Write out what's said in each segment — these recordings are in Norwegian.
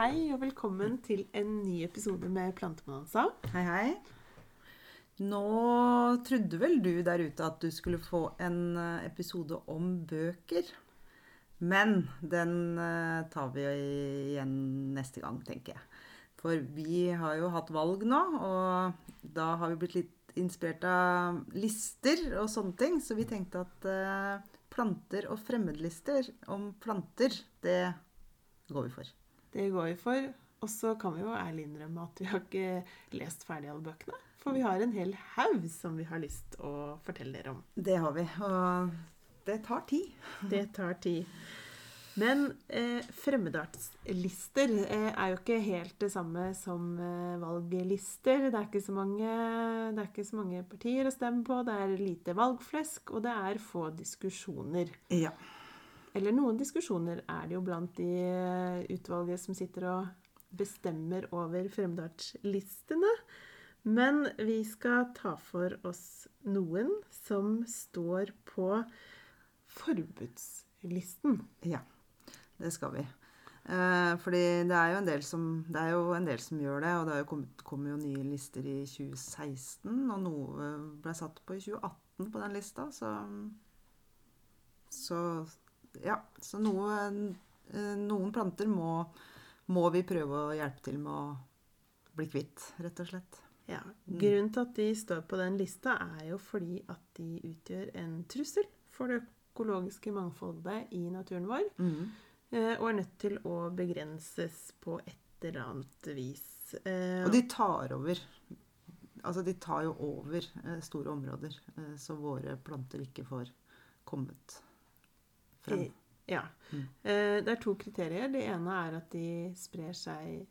Hei og velkommen til en ny episode med Plantemonanza. Hei, hei. Nå trodde vel du der ute at du skulle få en eh, episode om bøker. Men den eh, tar vi igjen neste gang, tenker jeg. For vi har jo hatt valg nå, og da har vi blitt litt inspirert av lister og sånne ting. Så vi tenkte at eh, planter og fremmedlister om planter, det går vi for. Det går vi for. Og så kan vi jo ærlig innrømme at vi har ikke lest ferdig alle bøkene. For vi har en hel haug som vi har lyst å fortelle dere om. Det har vi. Og det tar tid. Det tar tid. Men eh, fremmedartslister eh, er jo ikke helt det samme som eh, valglister. Det er, ikke så mange, det er ikke så mange partier å stemme på, det er lite valgflesk, og det er få diskusjoner. Ja. Eller noen diskusjoner er det jo blant de eh, utvalget som sitter og bestemmer over fremmedartslistene. Men vi skal ta for oss noen som står på forbudslisten. Ja, det skal vi. Eh, fordi det er, jo en del som, det er jo en del som gjør det, og det jo kommet, kom jo nye lister i 2016, og noe ble satt på i 2018 på den lista, så Så ja. Så noe, eh, noen planter må, må vi prøve å hjelpe til med å bli kvitt, rett og slett. Ja, Grunnen til at de står på den lista, er jo fordi at de utgjør en trussel for det økologiske mangfoldet i naturen vår. Mhm. eh, Og er nødt til å begrenses på et eller annet vis. Eh, Og de tar over. Altså, de tar jo over store områder, så våre planter ikke får kommet frem. i- Ja. Mm. Eh, Det er to kriterier. Det ene er at de sprer seg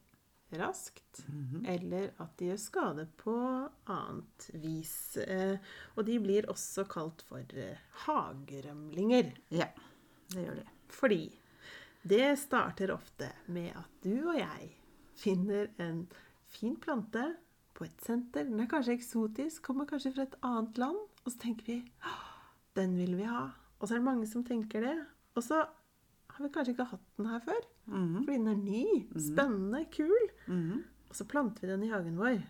raskt. Mhm. Eller at de gjør skade på annet vis. Eh, Og de blir også kalt for eh, hagerømlinger. Ja, det gjør de. Fordi det starter ofte med at du og jeg finner en fin plante på et senter. Den er kanskje eksotisk, kommer kanskje fra et annet land. Og så tenker vi den vil vi ha. Og så er det mange som tenker det. Og så har vi kanskje ikke hatt den her før. Mhm. Fordi den er ny, spennende, kul. Mhm. Og så planter vi den i hagen vår.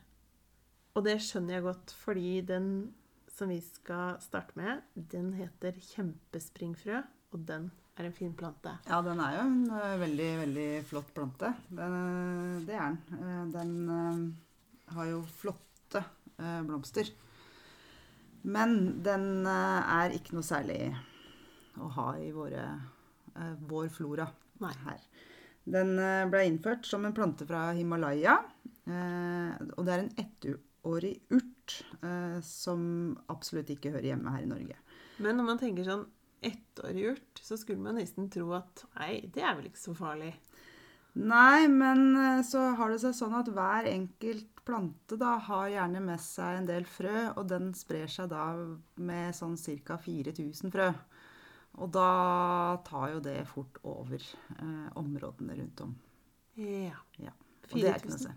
Og det skjønner jeg godt, fordi den som vi skal starte med, den heter kjempespringfrø, og den er en fin plante. Ja, den er jo en eh, veldig, veldig flott plante. Den, eh, det er den. Eh, den har jo flotte blomster. Men den er ikke noe særlig å ha i våre, eh, vår flora Nei. her. Den eh, ble innført som en plante fra Himalaya. eh, Og det er en ettårig urt som absolutt ikke hører hjemme her i Norge. Men når man tenker sånn ettårig urt, så skulle man nesten tro at nei, det er vel ikke så farlig. Nei, men så har det seg sånn at hver enkelt plante da har gjerne med seg en del frø, og den sprer seg da med sånn ca. 4000 frø. Og da tar jo det fort over eh, områdene rundt om. Ja. Ja. Og det er ikke noe å 4000. se.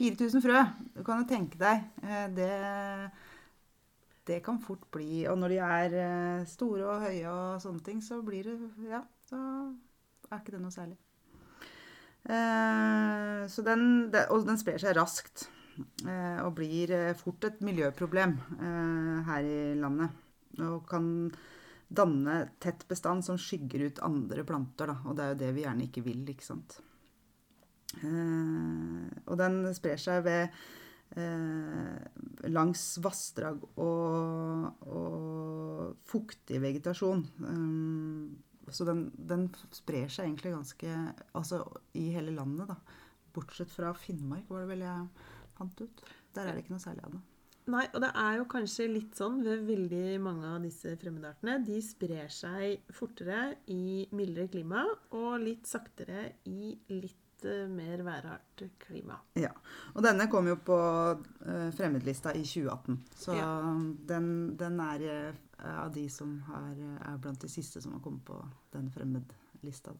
4000 frø, du kan jo tenke deg. eh, Det, det kan fort bli Og når de er eh, store og høye og sånne ting, så blir det Ja, da er ikke det noe særlig. Eh, så den, det, og den sprer seg raskt. eh, Og blir eh, fort et miljøproblem her i landet. Og kan danne tett bestand som skygger ut andre planter. Da. Og det er jo det vi gjerne ikke vil, ikke sant. Eh, og den sprer seg ved eh, langs vassdrag og, og fuktig vegetasjon. Eh, så den, den sprer seg egentlig ganske Altså i hele landet, da. Bortsett fra Finnmark, var det vel jeg fant ut. Der er det ikke noe særlig av det. Nei, og det er jo kanskje litt sånn ved veldig mange av disse fremmedartene. De sprer seg fortere i mildere klima og litt saktere i litt eh, mer værhardt klima. Ja. Og denne kom jo på eh, fremmedlista i 2018. Så Ja. den, den er eh, av de som har, er blant de siste som har kommet på den fremmedlista.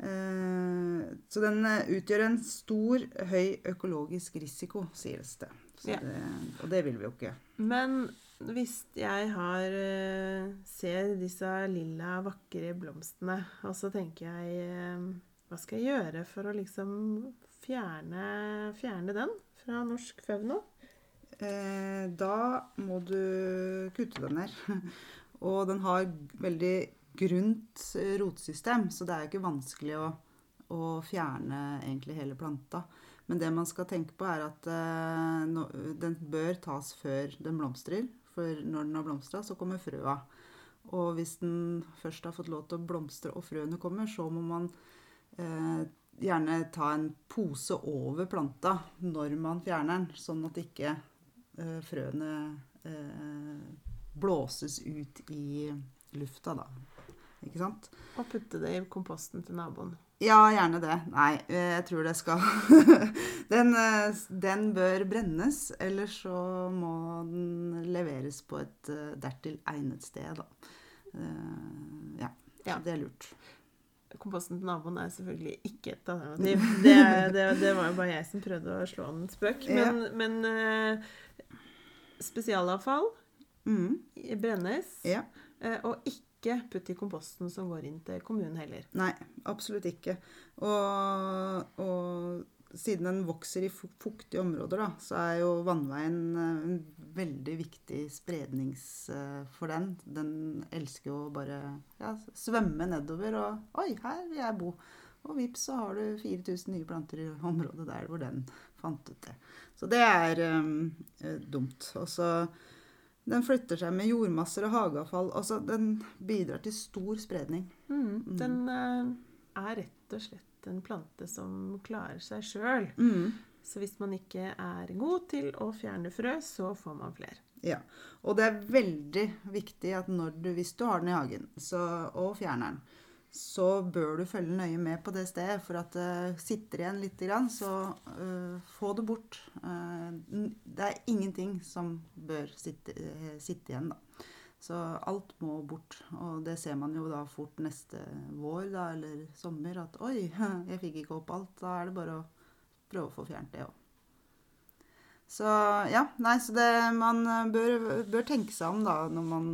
Eh, så den utgjør en stor, høy økologisk risiko, sies det. Ja. det. Og det vil vi jo ikke. Men hvis jeg har eh, ser disse lilla, vakre blomstene, og så tenker jeg eh, hva skal jeg gjøre for å liksom fjerne, fjerne den fra norsk fauna? Eh, da må du kutte den ned. Og den har veldig grunt rotsystem, så det er jo ikke vanskelig å, å fjerne egentlig hele planta. Men det man skal tenke på, er at eh, den bør tas før den blomstrer. For når den har blomstra, så kommer frøa. Og hvis den først har fått lov til å blomstre og frøene kommer, så må man eh, gjerne ta en pose over planta når man fjerner den, sånn at ikke eh, frøene eh, blåses ut i lufta, da. Ikke sant? Og putte det i komposten til naboen. Ja, gjerne det. Nei, eh, jeg tror det skal den, eh, den bør brennes, eller så må den leveres på et eh, dertil egnet sted, da. Ja, Ja. det er lurt. Komposten til naboen er selvfølgelig ikke et alternativ. Det, det, det var jo bare jeg som prøvde å slå an en spøk. Men, men eh, spesialavfall Mm, brennes, ja. og ikke putt i komposten som går inn til kommunen heller. Nei, absolutt ikke. Og, og siden den vokser i fu- fuktige områder, da, så er jo vannveien eh, en veldig viktig sprednings eh, for den. Den elsker jo å bare ja, svømme nedover og Oi, her vil jeg bo. Og vips, så har du 4000 nye planter i området der hvor den fant ut det. Så det er um, dumt. Og så den flytter seg med jordmasser og hageavfall. Altså, den bidrar til stor spredning. Mm. Den eh, er rett og slett en plante som klarer seg sjøl. Mm. Så hvis man ikke er god til å fjerne frø, så får man flere. Ja, og det er veldig viktig at når du, hvis du har den i hagen så, og fjerner den, så bør du følge nøye med på det stedet. For at det sitter igjen litt, så uh, få det bort. Uh, det er ingenting som bør sitte, uh, sitte igjen, da. Så alt må bort. Og det ser man jo da fort neste vår da, eller sommer. At oi, jeg fikk ikke opp alt. Da er det bare å prøve å få fjernet det òg. Så ja, nei, så det, man eh, bør, bør tenke seg om da når man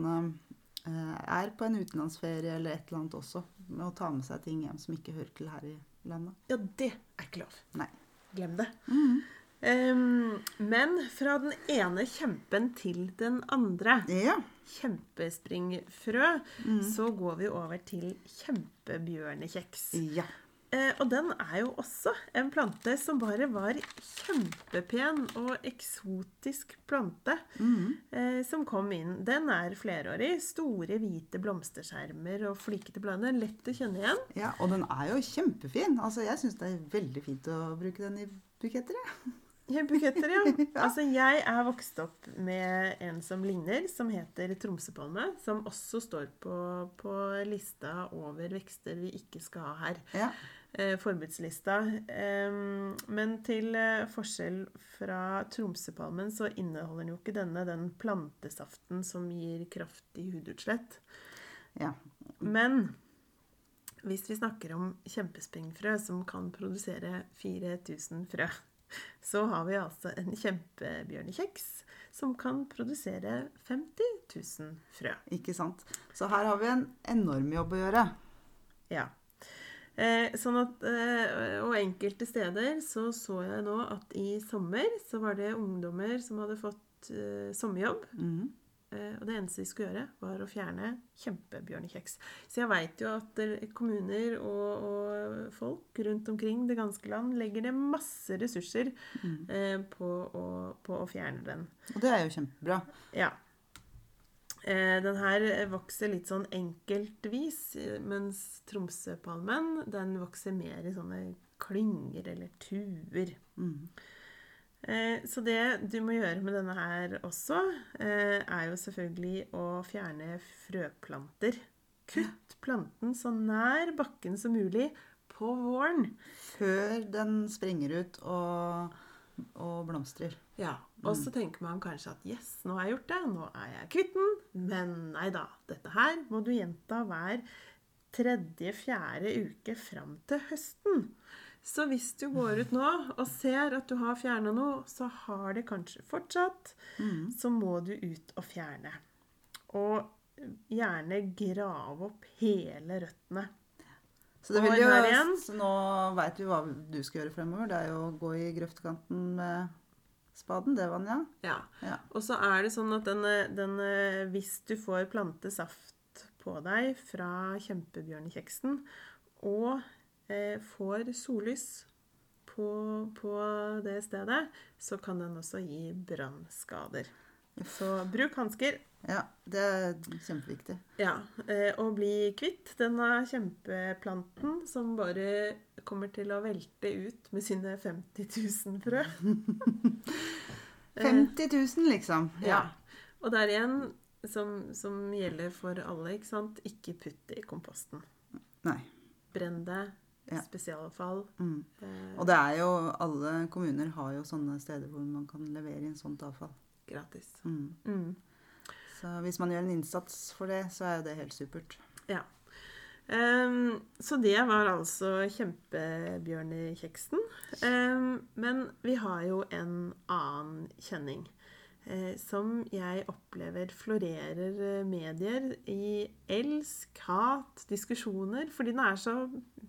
eh, er på en utenlandsferie eller et eller annet også, med å ta med seg ting hjem som ikke hører til her i landet. Ja, det er ikke lov. Nei. Glem det. Em, men fra den ene kjempen til den andre, Ja. kjempespringfrø, så går vi over til kjempebjørnekjeks. Ja. Eh, og den er jo også en plante som bare var kjempepen og eksotisk plante mm. som kom inn. Den er flerårig. Store, hvite blomsterskjermer og flikete blader. Lett å kjenne igjen. ja. Og den er jo kjempefin. Altså, jeg syns det er veldig fint å bruke den i buketter. Ja. I Buketter, ja. Altså, jeg er vokst opp med en som ligner, som heter tromsøpalme. Som også står på, på lista over vekster vi ikke skal ha her. Ja. Eh, forbudslista. Men til eh, forskjell fra tromsøpalmen så inneholder den jo ikke denne den plantesaften som gir kraftig hudutslett. ja. Men hvis vi snakker om kjempespringfrø som kan produsere 4000 frø, så har vi altså en kjempebjørnekjeks som kan produsere 50 000 frø. Ikke sant. Så her har vi en enorm jobb å gjøre. Ja. Eh, sånn at, eh, og enkelte steder så så jeg nå at i sommer så var det ungdommer som hadde fått eh, sommerjobb. Mm. Eh, og det eneste de skulle gjøre, var å fjerne kjempebjørnekjeks. Så jeg veit jo at eh, kommuner og, og folk rundt omkring det ganske land legger det masse ressurser eh, på, å, på å fjerne den. Og det er jo kjempebra. Ja. Eh, den her vokser litt sånn enkeltvis, eh, mens Tromsøpalmen den vokser mer i sånne klynger eller tuer. Mhm. Eh, så det du må gjøre med denne her også, er jo selvfølgelig å fjerne frøplanter. Kutt planten så nær bakken som mulig på våren. Før den springer ut og, og blomstrer. Ja, Og så tenker man kanskje at yes, nå har jeg gjort det, nå er jeg kvitt den. Men nei da. Dette her må du gjenta hver tredje-fjerde uke fram til høsten. Så hvis du går ut nå og ser at du har fjerna noe, så har det kanskje fortsatt, så må du ut og fjerne. Og gjerne grave opp hele røttene. Så det vil jo, så nå veit vi hva du skal gjøre fremover. Det er jo å gå i grøftkanten med spaden. Det, var den, Ja. Ja. Og så er det sånn at den, den, hvis du får plantesaft på deg fra kjempebjørnekjeksen, og eh, får sollys på, på det stedet, så kan den også gi brannskader. Så bruk hansker. Ja, det er kjempeviktig. Ja, eh, og bli kvitt denne kjempeplanten som bare kommer til å velte ut med sine 50 000 frø. Eh, 50 000, liksom. Ja. Og der igjen, som, som gjelder for alle, ikke sant, ikke putt det i komposten. Nei. Brenn det. Ja. Spesialavfall. Mm. Eh, Og det er jo Alle kommuner har jo sånne steder hvor man kan levere inn sånt avfall. gratis. Mm. Mm. Så hvis man gjør en innsats for det, så er jo det helt supert. Ja. Ehm, så det var altså kjempebjørnekjeksen. Um, men vi har jo en annen kjenning. uh, som jeg opplever florerer eh, medier i elsk, hat, diskusjoner, fordi den er så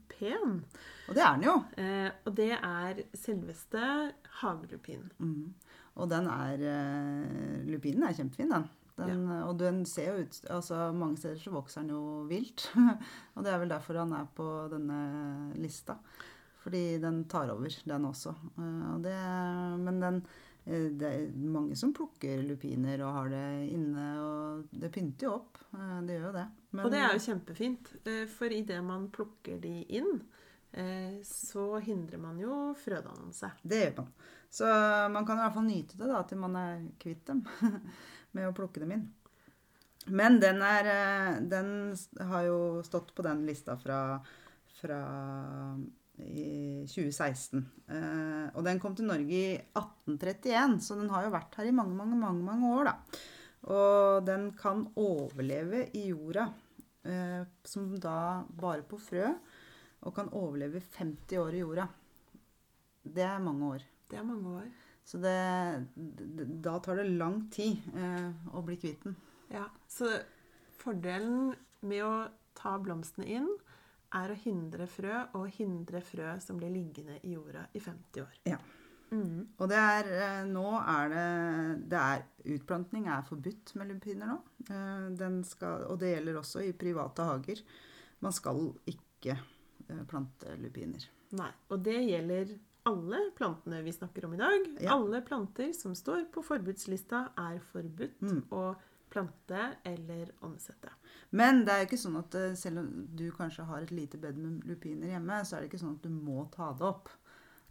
pen. Og det er den jo. Uh, og det er selveste hagelupinen. Mm. Og den er uh, Lupinen er kjempefin, den. Den Og den ser jo ut altså Mange steder så vokser den jo vilt. og det er vel derfor han er på denne lista. Fordi den tar over, den også. Eh, og det, men den eh, det er mange som plukker lupiner og har det inne, og det pynter jo opp. Eh, Det gjør jo det. Men- Og det er jo kjempefint, for idet man plukker de inn, så hindrer man jo frødannelse. Det gjør man. Så man kan i hvert fall nyte det da, til man er kvitt dem med å plukke dem inn. Men den, er, eh, den har jo stått på den lista fra, fra i 2016. Eh, og den kom til Norge i 1831, så den har jo vært her i mange, mange, mange, mange år, da. Og den kan overleve i jorda, eh, som da bare på frø, og kan overleve 50 år i jorda. Det er mange år. Det er mange år. Så det, da tar det lang tid eh, å bli kvitt den. Ja, så fordelen med å ta blomstene inn, er å hindre frø, og hindre frø som blir liggende i jorda i 50 år. Ja. Mm. Og det er, eh, nå er det, det er, Utplantning er forbudt med lupiner nå. Eh, den skal, og det gjelder også i private hager. Man skal ikke eh, plante lupiner. Nei, og det gjelder alle plantene vi snakker om i dag. Ja. Alle planter som står på forbudslista, er forbudt Mm. å plante eller omsette. Men det er jo ikke sånn at eh, selv om du kanskje har et lite bed med lupiner hjemme, så er det ikke sånn at du må ta det opp.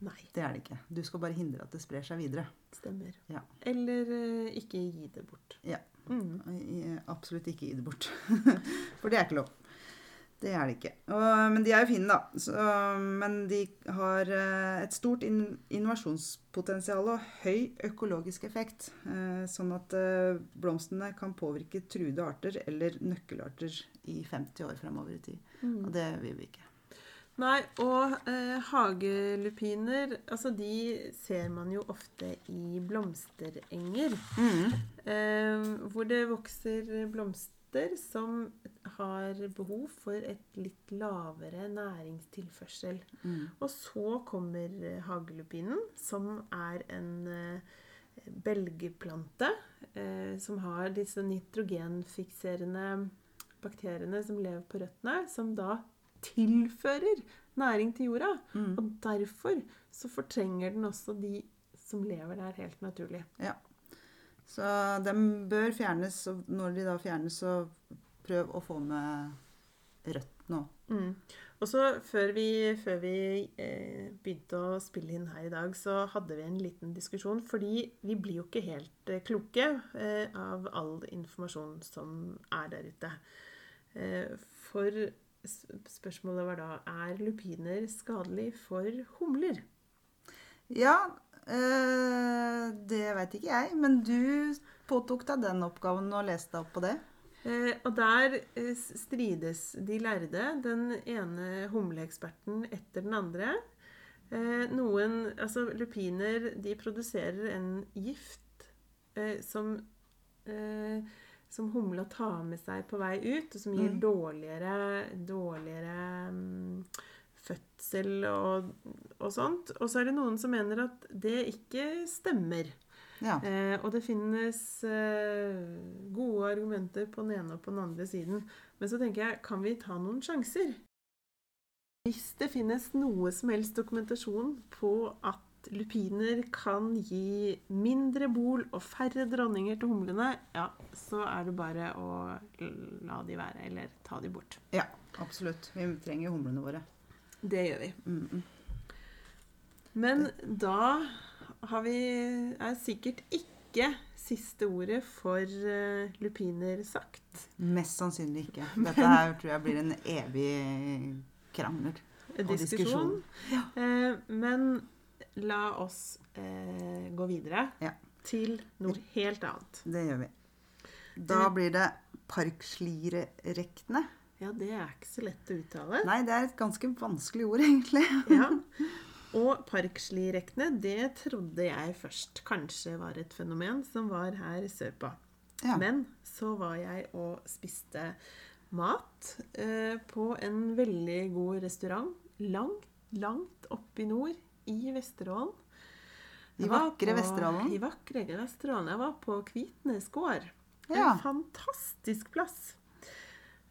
Nei, Det er det ikke. Du skal bare hindre at det sprer seg videre. stemmer. Ja. Eller eh, ikke gi det bort. Ja. Mm. Absolutt ikke gi det bort. For det er ikke lov. Det er det ikke. Og, men de er jo fine, da. Så, men de har eh, et stort in innovasjonspotensial og høy økologisk effekt. Eh, sånn at eh, blomstene kan påvirke truede arter eller nøkkelarter i 50 år fremover i tid. Og det vil vi ikke. Nei, og eh, hagelupiner Altså, de ser man jo ofte i blomsterenger. Eh, hvor det vokser blomster som har behov for et litt lavere næringstilførsel. Mm. Og så kommer eh, hagelupinen, som er en eh, belgeplante eh, som har disse nitrogenfikserende bakteriene som lever på røttene, som da tilfører næring til jorda. Mm. Og derfor så fortrenger den også de som lever der helt naturlig. Ja. Så de bør fjernes, og når de da fjernes, så prøv å få med rødt nå. Mm. Og så før vi, før vi eh, begynte å spille inn her i dag, så hadde vi en liten diskusjon. Fordi vi blir jo ikke helt eh, kloke eh, av all informasjon som er der ute. For spørsmålet var da er lupiner skadelig for humler. Ja, det veit ikke jeg, men du påtok deg den oppgaven og leste opp på det. Eh, og der eh, strides de lærde, den ene humleeksperten etter den andre. Eh, noen, altså Lupiner de produserer en gift eh, som eh, som humla tar med seg på vei ut, og som gir Mm. dårligere, dårligere mm, fødsel og, og sånt. Og så er det noen som mener at det ikke stemmer. Ja. Eh, og det finnes eh, gode argumenter på den ene og på den andre siden. Men så tenker jeg, kan vi ta noen sjanser? Hvis det finnes noe som helst dokumentasjon på at lupiner kan gi mindre bol og færre dronninger til humlene, ja, så er det bare å la de være, eller ta de bort. ja, absolutt. Vi trenger humlene våre. Det gjør vi. Mm, mm. Men da vi, er sikkert ikke siste ordet for uh, lupiner sagt. Mest sannsynlig ikke. Dette her tror jeg blir en evig krangel. Og diskusjon. diskusjon. Eh, men la oss uh, gå videre Ja. til noe helt annet. Det gjør vi. Da blir det parkslirerektene. Ja, det er ikke så lett å uttale. Nei, det er et ganske vanskelig ord, egentlig. Ja. Og parkslirekkene, det trodde jeg først kanskje var et fenomen som var her sørpå. Ja. Men så var jeg og spiste mat eh, på en veldig god restaurant langt, langt oppe i nord, i Vesterålen. I vakre Vesterålen. I vakre Vesterålen. Jeg var på Kvitnes gård. Ja. En fantastisk plass.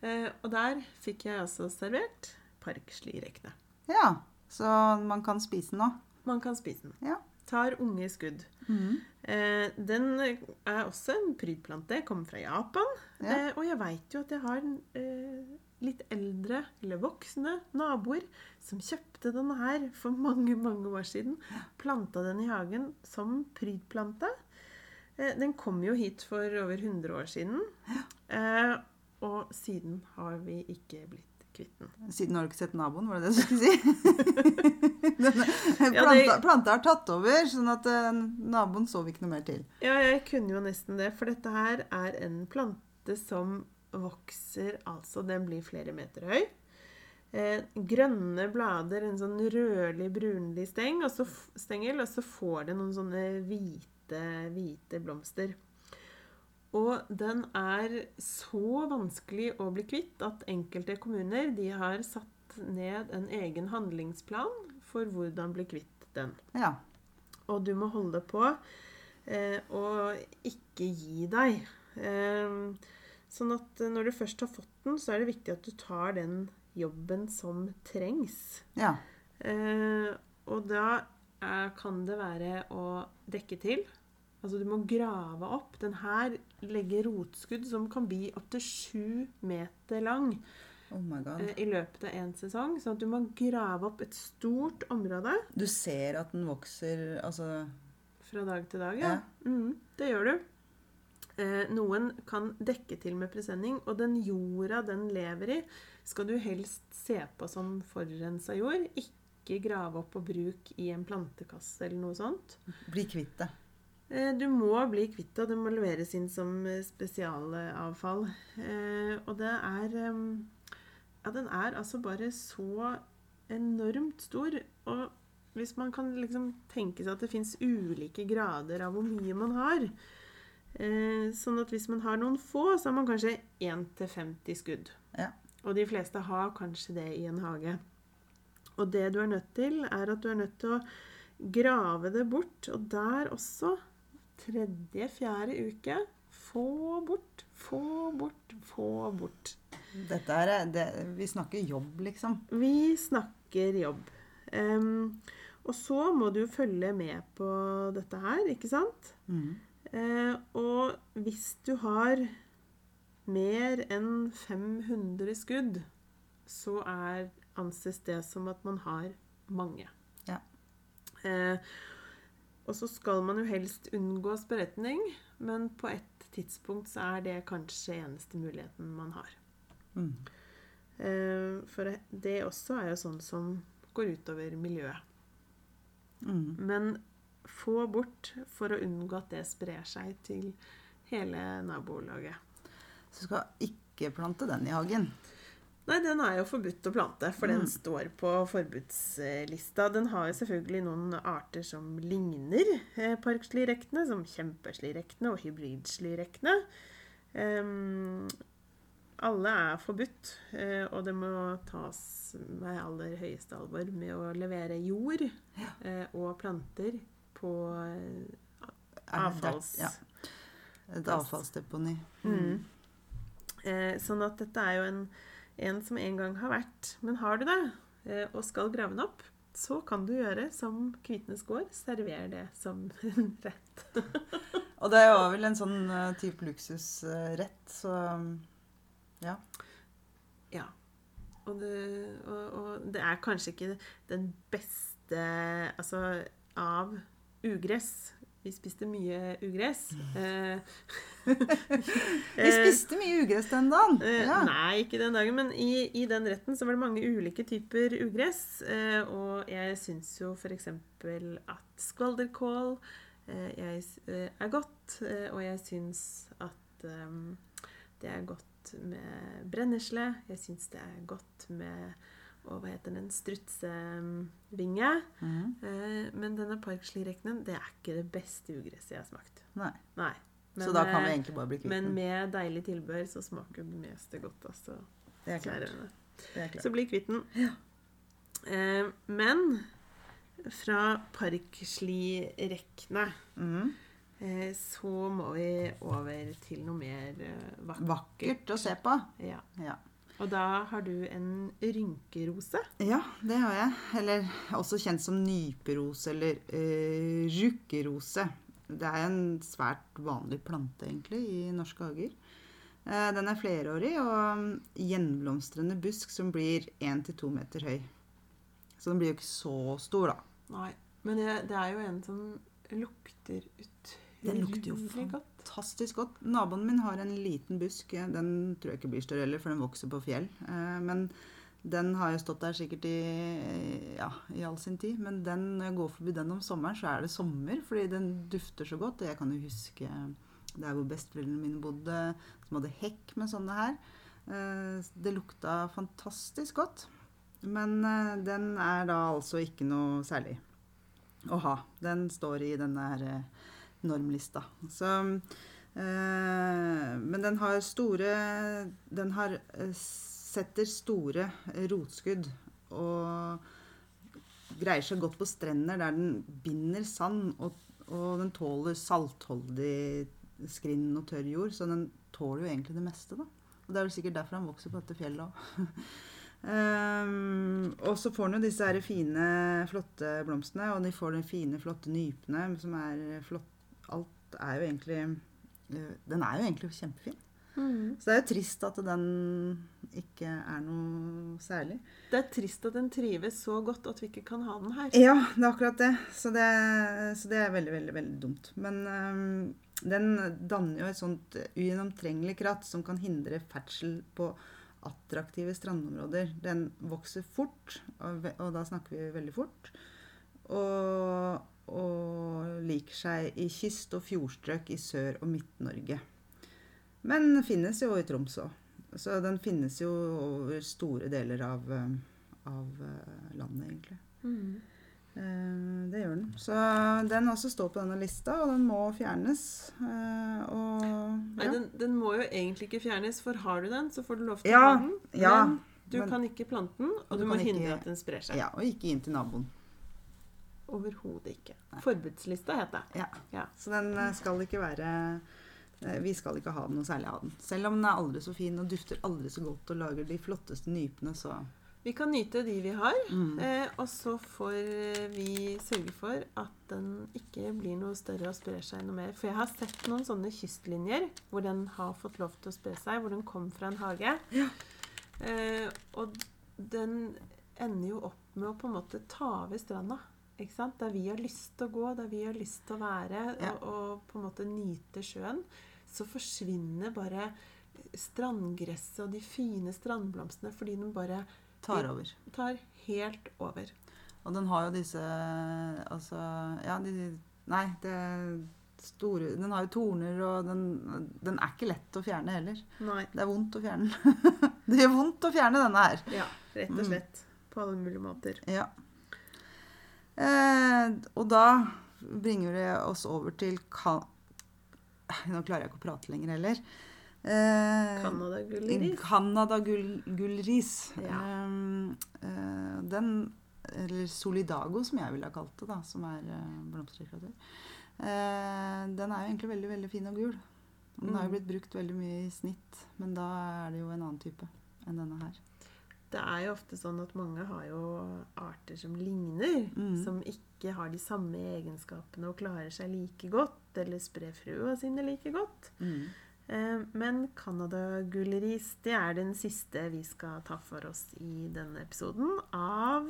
Eh, og der fikk jeg altså servert parkslirekkene. ja. Så man kan spise den òg? Man kan spise den. Ja. Tar unge skudd. Mm. Eh, den er også en prydplante. Kommer fra Japan. Ja. Eh, og jeg veit jo at jeg har eh, litt eldre, eller voksne, naboer som kjøpte denne her for mange, mange år siden. Planta den i hagen som prydplante. Eh, den kom jo hit for over 100 år siden. Eh, og siden har vi ikke blitt kvitt den. Siden har du ikke sett naboen, var det det du skulle si? Planta, planta har tatt over, sånn at eh, naboen så vi ikke noe mer til. Ja, jeg kunne jo nesten det, for dette her er en plante som vokser Altså, den blir flere meter høy. Eh, grønne blader, en sånn rødlig-brunlig steng, og så, stengel, og så får det noen sånne hvite, hvite blomster. Og den er så vanskelig å bli kvitt at enkelte kommuner de har satt ned en egen handlingsplan for hvordan bli kvitt den. Ja. Og du må holde på eh, og ikke gi deg. Eh, sånn at eh, når du først har fått den, så er det viktig at du tar den jobben som trengs. ja. Eh, og da er, kan det være å dekke til. Altså du må grave opp. Den her legger rotskudd som kan bli opptil sju meter lang Oh my god. eh, i løpet av én sesong. Sånn at du må grave opp et stort område. Du ser at den vokser Altså Fra dag til dag, ja. Ja. Mm, det gjør du. Eh, noen kan dekke til med presenning, og den jorda den lever i, skal du helst se på som forurensa jord. Ikke grave opp og bruk i en plantekasse eller noe sånt. bli kvitt det. Eh, du må bli kvitt det, og det må leveres inn som eh, spesialavfall. Eh, og det er Ja, den er altså bare så enormt stor. Og hvis man kan liksom tenke seg at det fins ulike grader av hvor mye man har Sånn at hvis man har noen få, så har man kanskje 1-50 skudd. Ja. Og de fleste har kanskje det i en hage. Og det du er nødt til, er at du er nødt til å grave det bort. Og der også, tredje-fjerde uke, få bort, få bort, få bort. Dette er det, Vi snakker jobb, liksom. Vi snakker jobb. Um, og så må du følge med på dette her, ikke sant? Mm. Uh, og hvis du har mer enn 500 skudd, så er, anses det som at man har mange. Ja. Eh, og så skal man jo helst unngå spredning, men på et tidspunkt så er det kanskje eneste muligheten man har. Mhm. Eh, for det også er jo sånn som går utover miljøet. Mm. Men få bort for å unngå at det sprer seg til hele nabolaget. Så du skal ikke plante den i hagen. Nei, den er jo forbudt å plante, for den Mm. står på forbudslista. Den har jo selvfølgelig noen arter som ligner eh, parkslirektene, som kjempeslirektene og hybridslirektene. Um, alle er forbudt, eh, og det må tas med aller høyeste alvor med å levere jord eh, og planter på avfalls... Ja. Et avfallsdeponi. Mm. Eh, sånn at dette er jo en, en som en gang har vært. Men har du det, eh, og skal grave den opp, så kan du gjøre som Kvitnes gård. Server det som en rett. Og det var vel en sånn eh, type luksusrett, så ja. Ja. Og det, og, og det er kanskje ikke den beste Altså av ugress. Vi spiste mye ugress. Eh, Vi spiste mye ugress den dagen. Eh, Ja. Nei, ikke den dagen, men i, i den retten så var det mange ulike typer ugress. Eh, og jeg syns jo f.eks. at skvalderkål eh, jeg, eh, er godt. Eh, og jeg syns at eh, det er godt med brennesle. Jeg syns det er godt med og hva heter den? Strutsevinge. Mm. Eh, men denne parkslireknen, det er ikke det beste ugresset jeg har smakt. Nei. Nei. Så da kan eh, vi egentlig bare bli kvitt men med deilig tilbehør så smaker det meste godt, altså. Det er klart. Det er klart. Så bli kvitt den. Eh, men fra parkslirekkene mm. eh, så må vi over til noe mer eh, vakkert. Vakkert å se på. Ja. Ja. Og da har du en rynkerose. Ja, det har jeg. Eller også kjent som nyperose eller uh, rukkerose. Det er en svært vanlig plante, egentlig, i norske hager. Eh, den er flerårig og gjenblomstrende busk som blir 1-2 meter høy. Så den blir jo ikke så stor, da. Nei. Men det er jo en som lukter utrolig Den lukter jo. Fantastisk godt. Naboen min har en liten busk. Den tror jeg ikke blir større heller, for den vokser på fjell. Eh, Men den har jo stått der sikkert i, ja, i all sin tid. Men den, når jeg går forbi den om sommeren, så er det sommer, fordi den dufter så godt. Og jeg kan jo huske der hvor besteforeldrene mine bodde, som hadde hekk med sånne her. Eh, Det lukta fantastisk godt. Men eh, den er da altså ikke noe særlig å ha. Den står i denne her eh, normlista. Så Men den har store Den har setter store eh, rotskudd og greier seg godt på strender der den binder sand, og, og den tåler saltholdig skrinn og tørr jord, så den tåler jo egentlig det meste, da. Og det er vel sikkert derfor han vokser på dette fjellet òg. Um, og så får den jo disse her fine, flotte blomstene, og de får de fine, flotte nypene som er flott Alt er jo egentlig eh, Den er jo egentlig kjempefin. Mm. Så det er jo trist at den ikke er noe særlig. Det er trist at den trives så godt at vi ikke kan ha den her. Ja, det er akkurat det. Så det, så det er veldig, veldig veldig dumt. Men øhm, den danner jo et sånt ugjennomtrengelig kratt som kan hindre ferdsel på attraktive strandområder. Den vokser fort, og, og da snakker vi veldig fort. Og, og liker seg i kyst- og fjordstrøk i Sør- og Midt-Norge. Men finnes jo i Troms òg. Så den finnes jo over store deler av, av øh, landet, egentlig. Mm. Eh, Det gjør den. Så den også står på denne lista, og den må fjernes. Eh, Og Nei, den, den må jo egentlig ikke fjernes, for har du den, så får du lov til Ja, å ha den. ja, men du men- kan ikke plante den, og du, du må hindre ikke- at den sprer seg. ja, og ikke inn til naboen. Overhodet ikke. Forbudslista het det. Ja. Ja. Så den eh, skal ikke være eh, Vi skal ikke ha noe særlig av den. Selv om den er aldri så fin og dufter aldri så godt og lager de flotteste nypene, så Vi kan nyte de vi har, mm. eh, og så får eh, vi sørge for at den ikke blir noe større og sprer seg noe mer. For jeg har sett noen sånne kystlinjer hvor den har fått lov til å spre seg, hvor den kom fra en hage. Ja. Eh, og den ender jo opp med å på en måte ta over stranda. Ikke sant? Der vi har lyst til å gå, der vi har lyst til å være, Ja. og, og på en måte nyte sjøen, så forsvinner bare strandgresset og de fine strandblomstene fordi den bare tar over. tar helt over. Og den har jo disse Altså Ja, de Nei, det store Den har jo torner, og den, den er ikke lett å fjerne heller. Nei. Det er vondt å fjerne den. det gjør vondt å fjerne denne her. Ja, rett og Mm. slett. På alle mulige måter. Ja. Eh, og da bringer det oss over til Nå klarer jeg ikke å prate lenger heller. Eh, Canada-gullris. Canada-gullris. Ja. Eh, eh, den, eller Solidago, som jeg ville ha kalt det, da, som er blomsterdekoratør. Eh, den er jo egentlig veldig, veldig fin og gul. Den har jo Mm. blitt brukt veldig mye i snitt, men da er det jo en annen type enn denne her. Det er jo ofte sånn at mange har jo arter som ligner, Mm. som ikke har de samme egenskapene og klarer seg like godt, eller sprer frøa sine like godt. Eh, Men Canada-gullris det er den siste vi skal ta for oss i denne episoden av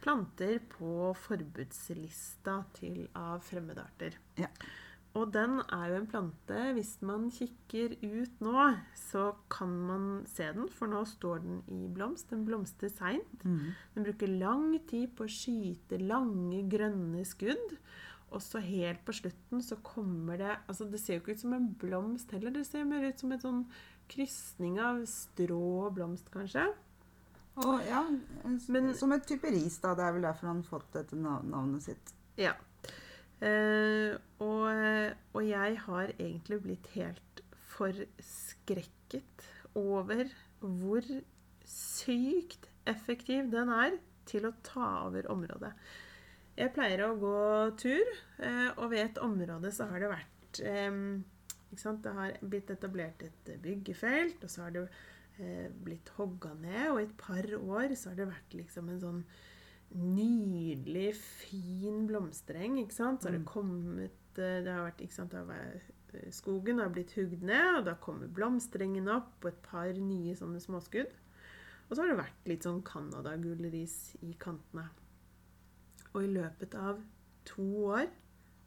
planter på forbudslista til av fremmedarter. Ja. Og den er jo en plante Hvis man kikker ut nå, så kan man se den, for nå står den i blomst. Den blomstrer seint. Mm. Den bruker lang tid på å skyte lange, grønne skudd. Og så helt på slutten så kommer det altså Det ser jo ikke ut som en blomst heller. Det ser mer ut som en sånn krysning av strå og blomst, kanskje. Oh, ja, Men- som et type ris, da. Det er vel derfor han har fått dette navnet sitt. Ja. Eh, og, og jeg har egentlig blitt helt forskrekket over hvor sykt effektiv den er til å ta over området. Jeg pleier å gå tur, eh, og ved et område så har det vært eh, sant? Det har blitt etablert et byggefelt, og så har det eh, blitt hogga ned, og i et par år så har det vært liksom en sånn nydelig, fin blomstereng, ikke sant? Så har det Mm. kommet eh, Det har vært, ikke sant, det har vært, Skogen har blitt hugd ned, og da kommer blomsterengen opp, og et par nye sånne småskudd. Og så har det vært litt sånn canadagullris i kantene. Og i løpet av to år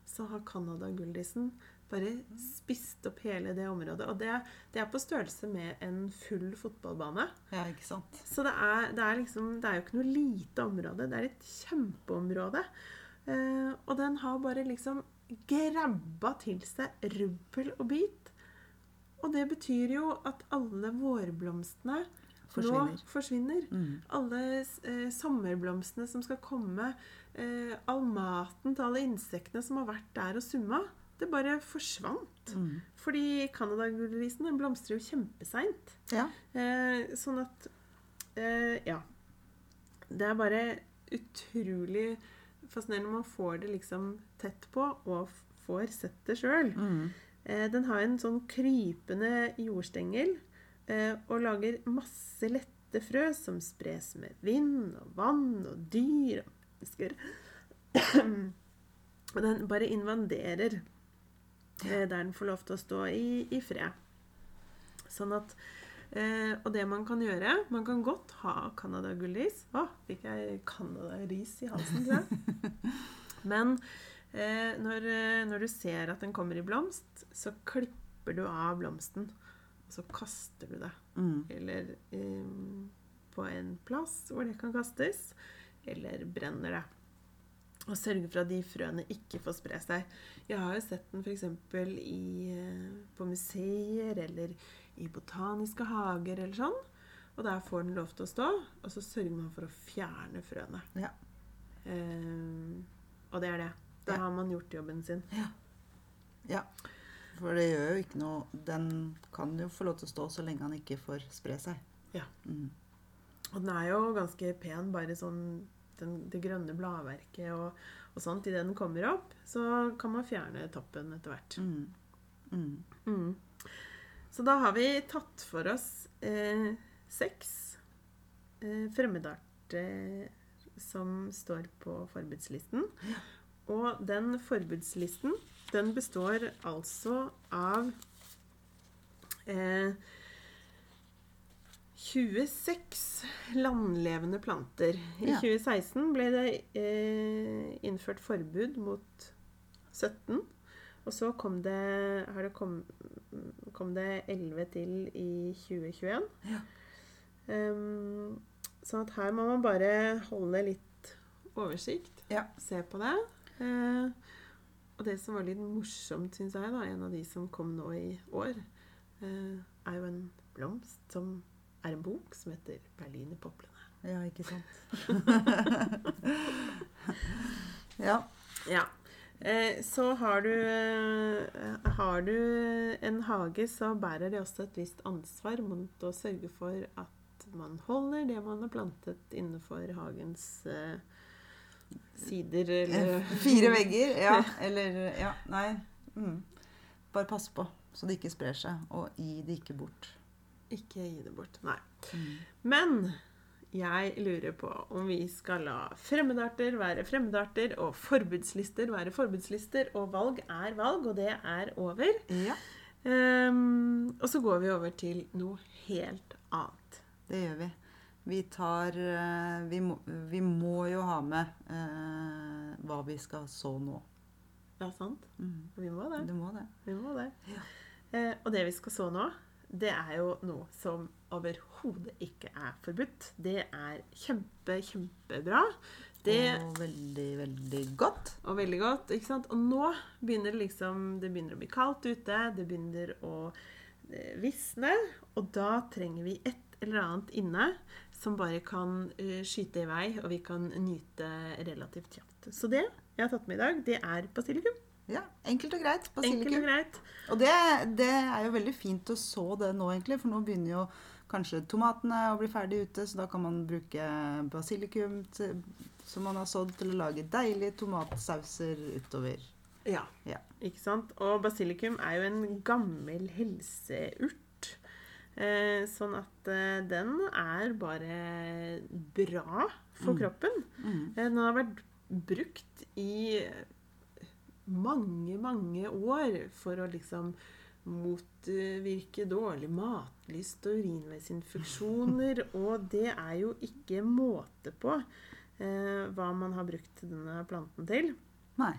så har Canada-gullrisen bare spist opp hele det området. Og det, det er på størrelse med en full fotballbane. Ja, ikke sant? Så det er, det er liksom Det er jo ikke noe lite område. Det er et kjempeområde. Eh, og den har bare liksom grabba til seg rubbel og bit. Og det betyr jo at alle vårblomstene Forsvinner. nå forsvinner. Mm. Alle eh, sommerblomstene som skal komme, eh, all maten til alle insektene som har vært der og summa, det bare forsvant. Mm. Fordi Canada-gullrisen den blomstrer jo kjempeseint. Ja. Eh, sånn at eh, Ja. Det er bare utrolig fascinerende når man får det liksom tett på, og får sett det sjøl. Mm. Eh, den har en sånn krypende jordstengel eh, og lager masse lette frø som spres med vind og vann og dyr og mennesker. og den bare invaderer eh, der den får lov til å stå i, i fred. Sånn at eh, Og det man kan gjøre Man kan godt ha Canada-gullris. Å, fikk jeg Canada-ris i halsen, tror jeg. Men eh, når, eh, når du ser at den kommer i blomst, så klipper du av blomsten. Og så kaster du det. Mm. Eller eh, på en plass hvor det kan kastes. Eller brenner det. Og sørge for at de frøene ikke får spre seg. Jeg har jo sett den f.eks. Eh, på museer eller i botaniske hager eller sånn. Og der får den lov til å stå, og så sørger man for å fjerne frøene. Ja. Um, og det er det. Da Ja. har man gjort jobben sin. ja. For det gjør jo ikke noe Den kan jo få lov til å stå så lenge han ikke får spre seg. Ja. Mm. Og den er jo ganske pen, bare sånn den, det grønne bladverket og, og sånt. Idet den kommer opp, så kan man fjerne toppen etter hvert. Mm. Mm. Mm. Så da har vi tatt for oss eh, seks eh, fremmedarter som står på forbudslisten. Og den forbudslisten, den består altså av eh, 26 landlevende planter. I Ja. 2016 ble det eh, innført forbud mot 17. Og så kom det, har det kom, kom det 11 til i 2021. Ja. Um, sånn at her må man bare holde litt oversikt. Ja. Se på det. Uh, og det som var litt morsomt, syns jeg, da, en av de som kom nå i år, uh, er jo en blomst som er en bok som heter 'Berlinerpoplene'. Ja, ikke sant. ja. Ja. Eh, så har du, eh, har du en hage, så bærer det også et visst ansvar mot å sørge for at man holder det man har plantet innenfor hagens eh, sider. Eller Eh, Fire vegger, ja. Eller Ja, nei. Mm. Bare pass på så det ikke sprer seg, og gi det ikke bort. Ikke gi det bort. Nei. Mm. Men jeg lurer på om vi skal la fremmedarter være fremmedarter, og forbudslister være forbudslister, og valg er valg, og det er over. Ja, Um, og så går vi over til noe helt annet. det gjør vi. Vi tar eh, Vi må, vi må jo ha med uh, hva vi skal så nå. Ja, sant? Mm. Vi må det. Du må det. Vi må det. Ja. Uh, og det vi skal så nå, det er jo noe som overhodet ikke er forbudt. Det er kjempe, kjempebra. Det Og veldig, veldig godt. Og veldig godt. ikke sant? Og nå begynner det liksom Det begynner å bli kaldt ute. Det begynner å eh, visne. Og da trenger vi et eller annet inne som bare kan eh, skyte i vei, og vi kan nyte relativt kjapt. Så det jeg har tatt med i dag, det er basilikum. Ja, Enkelt og greit. Enkelt og greit. Og det, det er jo veldig fint å så det nå, egentlig, for nå begynner jo kanskje tomatene å bli ferdig ute, så da kan man bruke basilikum til, som man har sådd til å lage deilige tomatsauser utover. Ja. Ja. Ikke sant? Og basilikum er jo en gammel helseurt. Eh, sånn at eh, den er bare bra for Mm. kroppen. Mm. Eh, Den har vært brukt i mange, mange år for å liksom motvirke dårlig matlyst og urinveisinfeksjoner. Og det er jo ikke måte på eh, hva man har brukt denne planten til. Nei.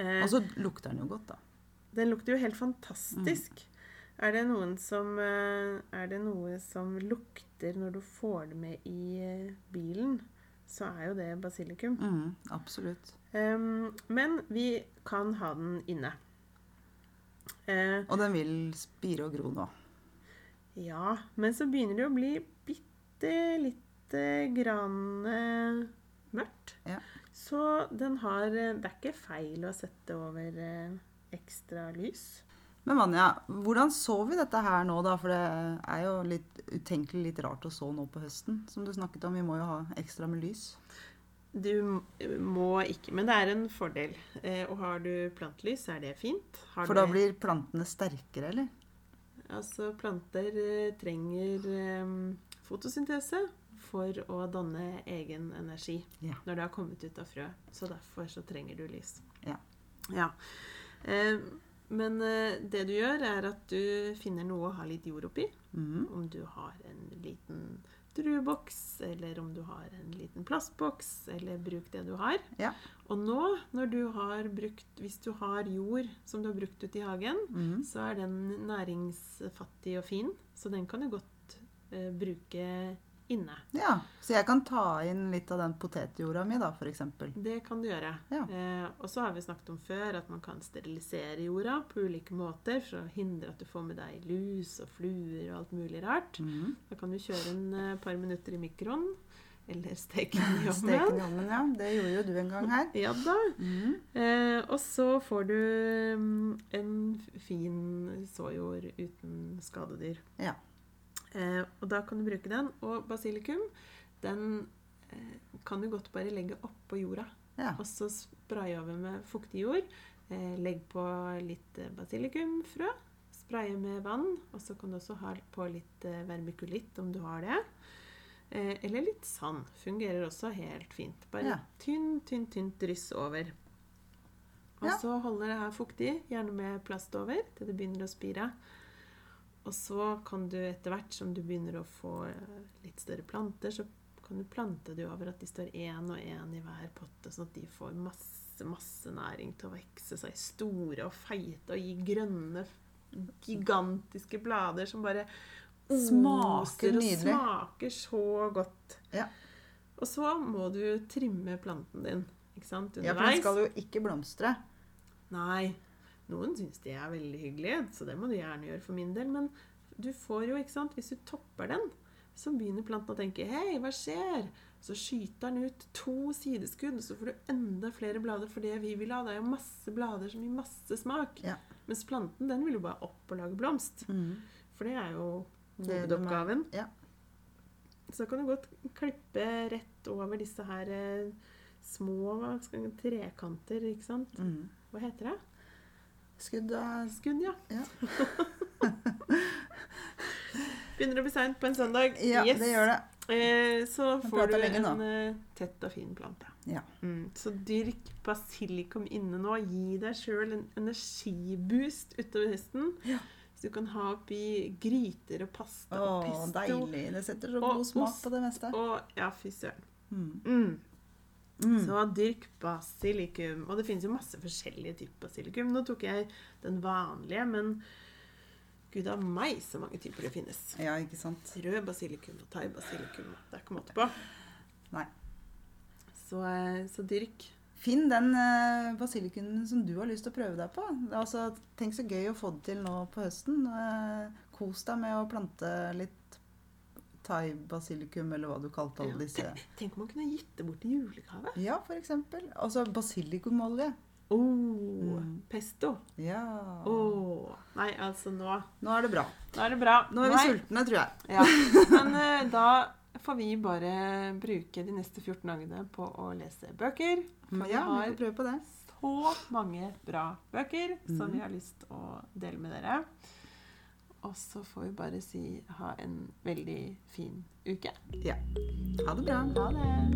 Eh, Og så lukter den jo godt, da. den lukter jo helt fantastisk. Er det noen som eh, Er det noe som lukter når du får det med i eh, bilen, så er jo det basilikum. Mm, absolutt. Em, men vi kan ha den inne. Uh, Og den vil spire og gro nå. ja, men så begynner det å bli bitte lite grann uh, mørkt. Ja. Så den har eh, Det er ikke feil å sette over uh, ekstra lys. Men Vanja, hvordan så vi dette her nå, da? For det er jo litt utenkelig litt rart å så nå på høsten, som du snakket om. Vi må jo ha ekstra med lys. Du må ikke, men det er en fordel. Eh, og har du plantelys, er det fint. Har For da du- blir plantene sterkere, eller? Altså, planter eh, trenger eh, fotosyntese for å danne egen energi Ja. når det har kommet ut av frø. Så derfor så trenger du lys. Ja. Ja. Eh, men det du gjør, er at du finner noe å ha litt jord oppi. Mm. Om du har en liten drueboks, eller om du har en liten plastboks, eller bruk det du har. Ja. Og nå, når du har brukt, hvis du har jord som du har brukt ute i hagen, mm. så er den næringsfattig og fin, så den kan du godt eh, bruke inne. Ja, så jeg kan ta inn litt av den potetjorda mi, da, f.eks. Det kan du gjøre. Ja. Eh, og så har vi snakket om før at man kan sterilisere jorda på ulike måter for å hindre at du får med deg lus og fluer og alt mulig rart. Mm. Da kan du kjøre en eh, par minutter i mikroen, eller steke den i Steken ovnen. i ovnen, ja. Det gjorde jo du en gang her. Ja da. Mm. Eh, og så får du mm, en fin såjord uten skadedyr. Ja. Eh, og da kan du bruke den. Og basilikum, den eh, kan du godt bare legge oppå jorda. Ja. Og så spraye over med fuktig jord. Eh, legg på litt eh, basilikumfrø. Spraye med vann. Og så kan du også ha på litt eh, vermikulitt om du har det. Eh, eller litt sand. Fungerer også helt fint. Bare Ja. tynn, tynn, tynt dryss over. Og Ja. så holder det her fuktig, gjerne med plast over, til det begynner å spire. Og så kan du etter hvert som du begynner å få eh, litt større planter, så kan du plante de over at de står én og én i hver potte, sånn at de får masse, masse næring til å vokse seg store og feite og gi grønne, gigantiske blader som bare Smaker og smaker så godt. Ja. Og så må du trimme planten din, ikke sant, ja, for den underveis. skal jo ikke blomstre. Nei. Noen syns de er veldig hyggelige, så det må du gjerne gjøre for min del. Men du får jo, ikke sant, hvis du topper den, så begynner planten å tenke Hei, hva skjer? Så skyter den ut to sideskudd, så får du enda flere blader. For det vi vil ha, det er jo masse blader som gir masse smak. Ja. Mens planten den vil jo bare opp og lage blomst. Mm. For det er jo Det hovedoppgaven. Ja. Så kan du godt klippe rett over disse her eh, små trekanter, ikke sant? Mm. Hva heter det? Skudd Skudd, ja. Ja. Begynner å bli seint på en søndag. Ja, Yes. det gjør det. Eh, så får du en nå. eh, tett og fin plante. Ja. Mm. Så dyrk basilikum inne nå. Gi deg sjøl en energiboost utover høsten. Ja. Så du kan ha oppi gryter og pasta og Å, pesto. deilig. Det setter så god smak på det meste. Og ja, fy søren. Mm. Mm. Mm. Så dyrk basilikum. Og det finnes jo masse forskjellige typer basilikum. Nå tok jeg den vanlige, men gud a meg så mange typer det finnes. Ja, ikke sant. Rød basilikum og thai-basilikum. Det er ikke måte på. Nei. Så, eh, så dyrk. Finn den uh, basilikumen som du har lyst til å prøve deg på. Altså, tenk så gøy å få det til nå på høsten. Eh, kos deg med å plante litt thai-basilikum, eller hva du kalte alle disse. Tenk om man kunne gitt det bort i julegave. Ja, eksempel. Altså basilikumolje. Oh, Mm. pesto. Ja. Oh. Nei, altså nå Nå er det bra. Nå er det bra. Nå er vi Nei, sultne, tror jeg. Ja. Men uh, da får vi bare bruke de neste 14 dagene på å lese bøker. For Ja, vi har får prøve på det. så mange bra bøker som Mhm. vi har lyst til å dele med dere. Og så får vi bare si ha en veldig fin uke. Ja. Ha det bra. Ha det.